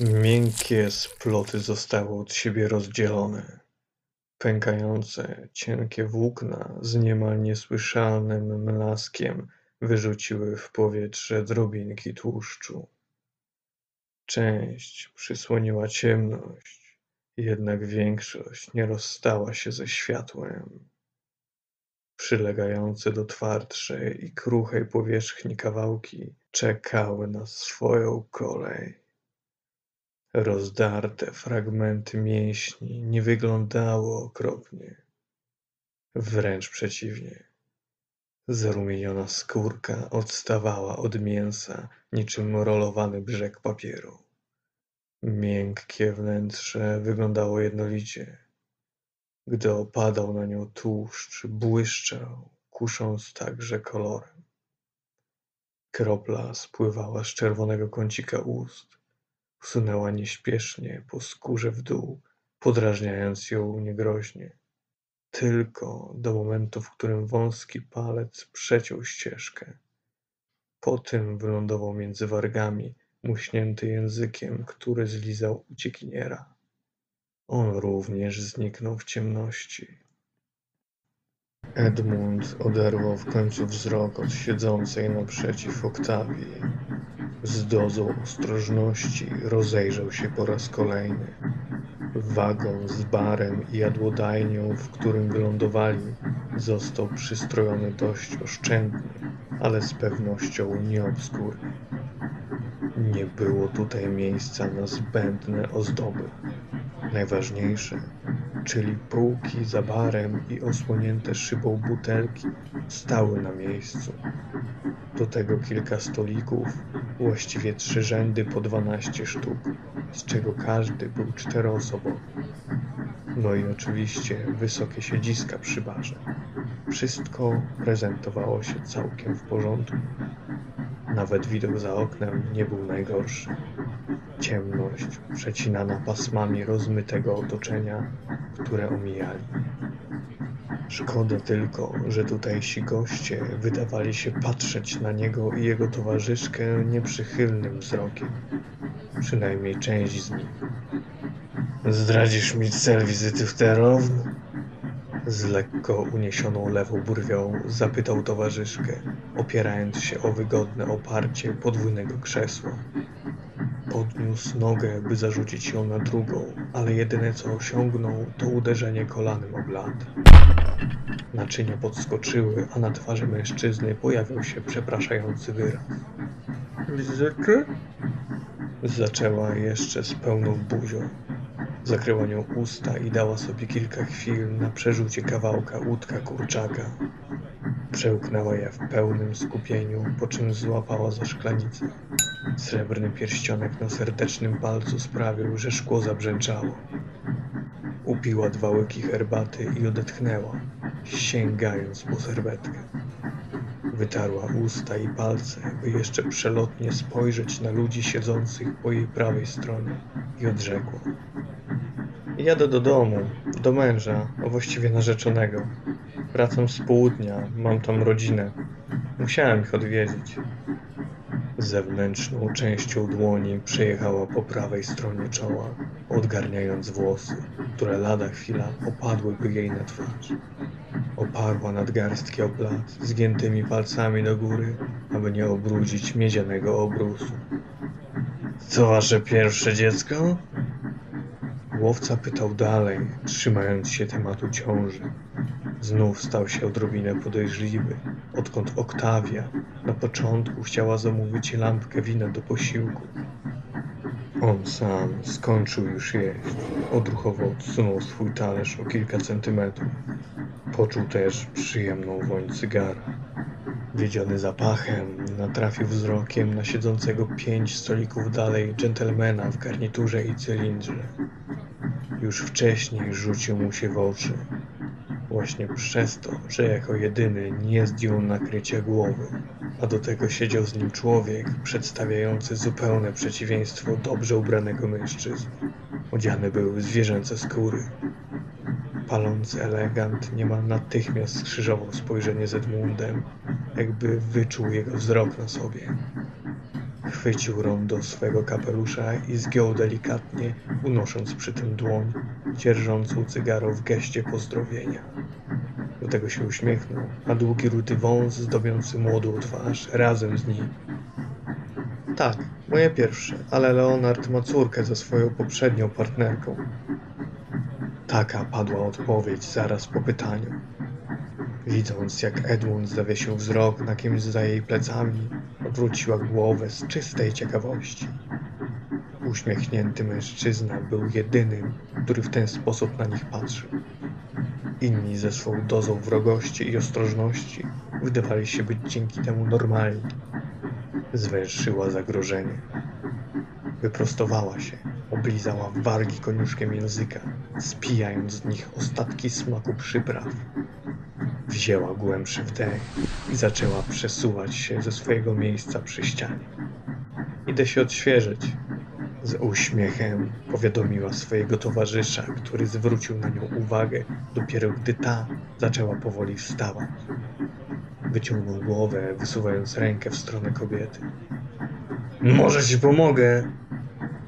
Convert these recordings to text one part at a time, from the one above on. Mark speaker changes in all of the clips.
Speaker 1: Miękkie sploty zostały od siebie rozdzielone. Pękające, cienkie włókna z niemal niesłyszalnym mlaskiem wyrzuciły w powietrze drobinki tłuszczu. Część przysłoniła ciemność, jednak większość nie rozstała się ze światłem. Przylegające do twardszej i kruchej powierzchni kawałki czekały na swoją kolej. Rozdarte fragmenty mięśni nie wyglądały okropnie. Wręcz przeciwnie. Zarumieniona skórka odstawała od mięsa niczym rolowany brzeg papieru. Miękkie wnętrze wyglądało jednolicie. Gdy opadał na nią tłuszcz, błyszczał, kusząc także kolorem. Kropla spływała z czerwonego kącika ust Sunęła nieśpiesznie po skórze w dół, podrażniając ją niegroźnie. Tylko do momentu, w którym wąski palec przeciął ścieżkę. Potem wylądował między wargami, muśnięty językiem, który zlizał uciekiniera. On również zniknął w ciemności. Edmund oderwał w końcu wzrok od siedzącej naprzeciw Oktawii. Z dozą ostrożności rozejrzał się po raz kolejny. Wagon z barem i jadłodajnią, w którym wylądowali, został przystrojony dość oszczędnie, ale z pewnością nieobskurnie. Nie było tutaj miejsca na zbędne ozdoby. Najważniejsze, czyli półki za barem i osłonięte szybą butelki, stały na miejscu. Do tego kilka stolików, właściwie trzy rzędy po dwanaście sztuk, z czego każdy był czteroosobowy. No i oczywiście wysokie siedziska przy barze. Wszystko prezentowało się całkiem w porządku. Nawet widok za oknem nie był najgorszy. Ciemność przecinana pasmami rozmytego otoczenia, które omijali. Szkoda tylko, że tutejsi goście wydawali się patrzeć na niego i jego towarzyszkę nieprzychylnym wzrokiem. Przynajmniej część z nich. Zdradzisz mi cel wizyty w Terown? Z lekko uniesioną lewą brwią zapytał towarzyszkę, opierając się o wygodne oparcie podwójnego krzesła. Podniósł nogę, by zarzucić ją na drugą, ale jedyne co osiągnął, to uderzenie kolanem o blat. Naczynia podskoczyły, a na twarzy mężczyzny pojawił się przepraszający wyraz. Wizyty? Zaczęła jeszcze z pełną buzią. Zakryła nią usta i dała sobie kilka chwil na przerzucie kawałka łódka kurczaka. Przełknęła je w pełnym skupieniu, po czym złapała za szklanicę. Srebrny pierścionek na serdecznym palcu sprawił, że szkło zabrzęczało. Upiła dwa łyki herbaty i odetchnęła, sięgając po serwetkę. Wytarła usta i palce, by jeszcze przelotnie spojrzeć na ludzi siedzących po jej prawej stronie i odrzekła. Jadę do domu, do męża, a właściwie narzeczonego. Wracam z południa, mam tam rodzinę. Musiałem ich odwiedzić. Zewnętrzną częścią dłoni przejechała po prawej stronie czoła, odgarniając włosy, które lada chwila opadłyby jej na twarz. Oparła nadgarstki o blat, zgiętymi palcami do góry, aby nie obrudzić miedzianego obrusu. To wasze pierwsze dziecko? Łowca pytał dalej, trzymając się tematu ciąży. Znów stał się odrobinę podejrzliwy, odkąd Oktawia na początku chciała zamówić lampkę wina do posiłku. On sam skończył już jeść. Odruchowo odsunął swój talerz o kilka centymetrów. Poczuł też przyjemną woń cygara. Wiedziony zapachem, natrafił wzrokiem na siedzącego pięć stolików dalej dżentelmena w garniturze i cylindrze. Już wcześniej rzucił mu się w oczy. Właśnie przez to, że jako jedyny nie zdjął nakrycia głowy, a do tego siedział z nim człowiek przedstawiający zupełne przeciwieństwo dobrze ubranego mężczyzny. Odziany był w zwierzęce skóry. Palący elegant niemal natychmiast skrzyżował spojrzenie z Edmundem, jakby wyczuł jego wzrok na sobie. Chwycił rondo swego kapelusza i zgiął delikatnie, unosząc przy tym dłoń, dzierżącą cygaro w geście pozdrowienia. Do tego się uśmiechnął, a długi rudy wąs zdobiący młodą twarz razem z nim. Tak, moje pierwsze, ale Leonard ma córkę ze swoją poprzednią partnerką. Taka padła odpowiedź zaraz po pytaniu. Widząc, jak Edmund zawiesił wzrok na kimś za jej plecami, odwróciła głowę z czystej ciekawości. Uśmiechnięty mężczyzna był jedynym, który w ten sposób na nich patrzył. Inni ze swą dozą wrogości i ostrożności wydawali się być dzięki temu normalni. Zwęszyła zagrożenie. Wyprostowała się, oblizała wargi koniuszkiem języka, spijając z nich ostatki smaku przypraw. Wzięła głębszy wdech i zaczęła przesuwać się ze swojego miejsca przy ścianie. Idę się odświeżyć. Z uśmiechem powiadomiła swojego towarzysza, który zwrócił na nią uwagę dopiero gdy ta zaczęła powoli wstawać. Wyciągnął głowę, wysuwając rękę w stronę kobiety. Może ci pomogę?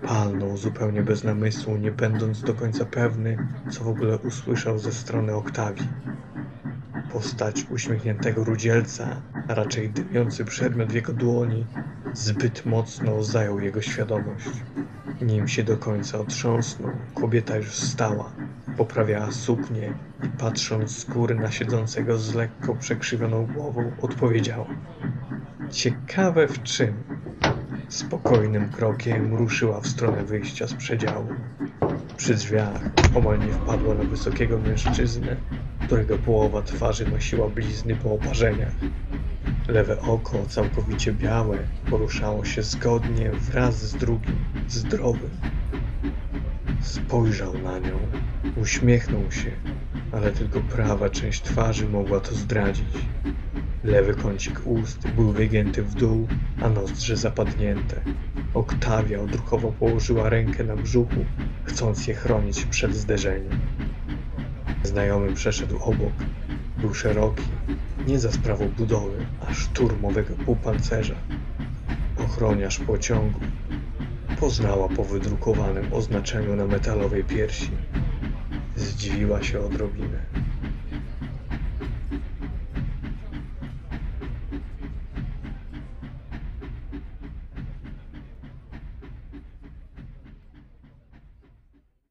Speaker 1: Palnął zupełnie bez namysłu, nie będąc do końca pewny, co w ogóle usłyszał ze strony Oktawii. Postać uśmiechniętego rudzielca, a raczej dymiący przedmiot w jego dłoni, zbyt mocno zajął jego świadomość. Nim się do końca otrząsnął, kobieta już wstała, poprawiała suknię i patrząc z góry na siedzącego z lekko przekrzywioną głową, odpowiedziała. Ciekawe w czym? Spokojnym krokiem ruszyła w stronę wyjścia z przedziału. Przy drzwiach omal nie wpadła na wysokiego mężczyznę, którego połowa twarzy nosiła blizny po oparzeniach. Lewe oko, całkowicie białe, poruszało się zgodnie wraz z drugim, zdrowym. Spojrzał na nią, uśmiechnął się, ale tylko prawa część twarzy mogła to zdradzić. Lewy kącik ust był wygięty w dół, a nozdrze zapadnięte. Oktawia odruchowo położyła rękę na brzuchu, chcąc je chronić przed zderzeniem. Znajomy przeszedł obok. Był szeroki, nie za sprawą budowy, a szturmowego półpancerza. Ochroniarz pociągu. Poznała po wydrukowanym oznaczeniu na metalowej piersi. Zdziwiła się odrobinę.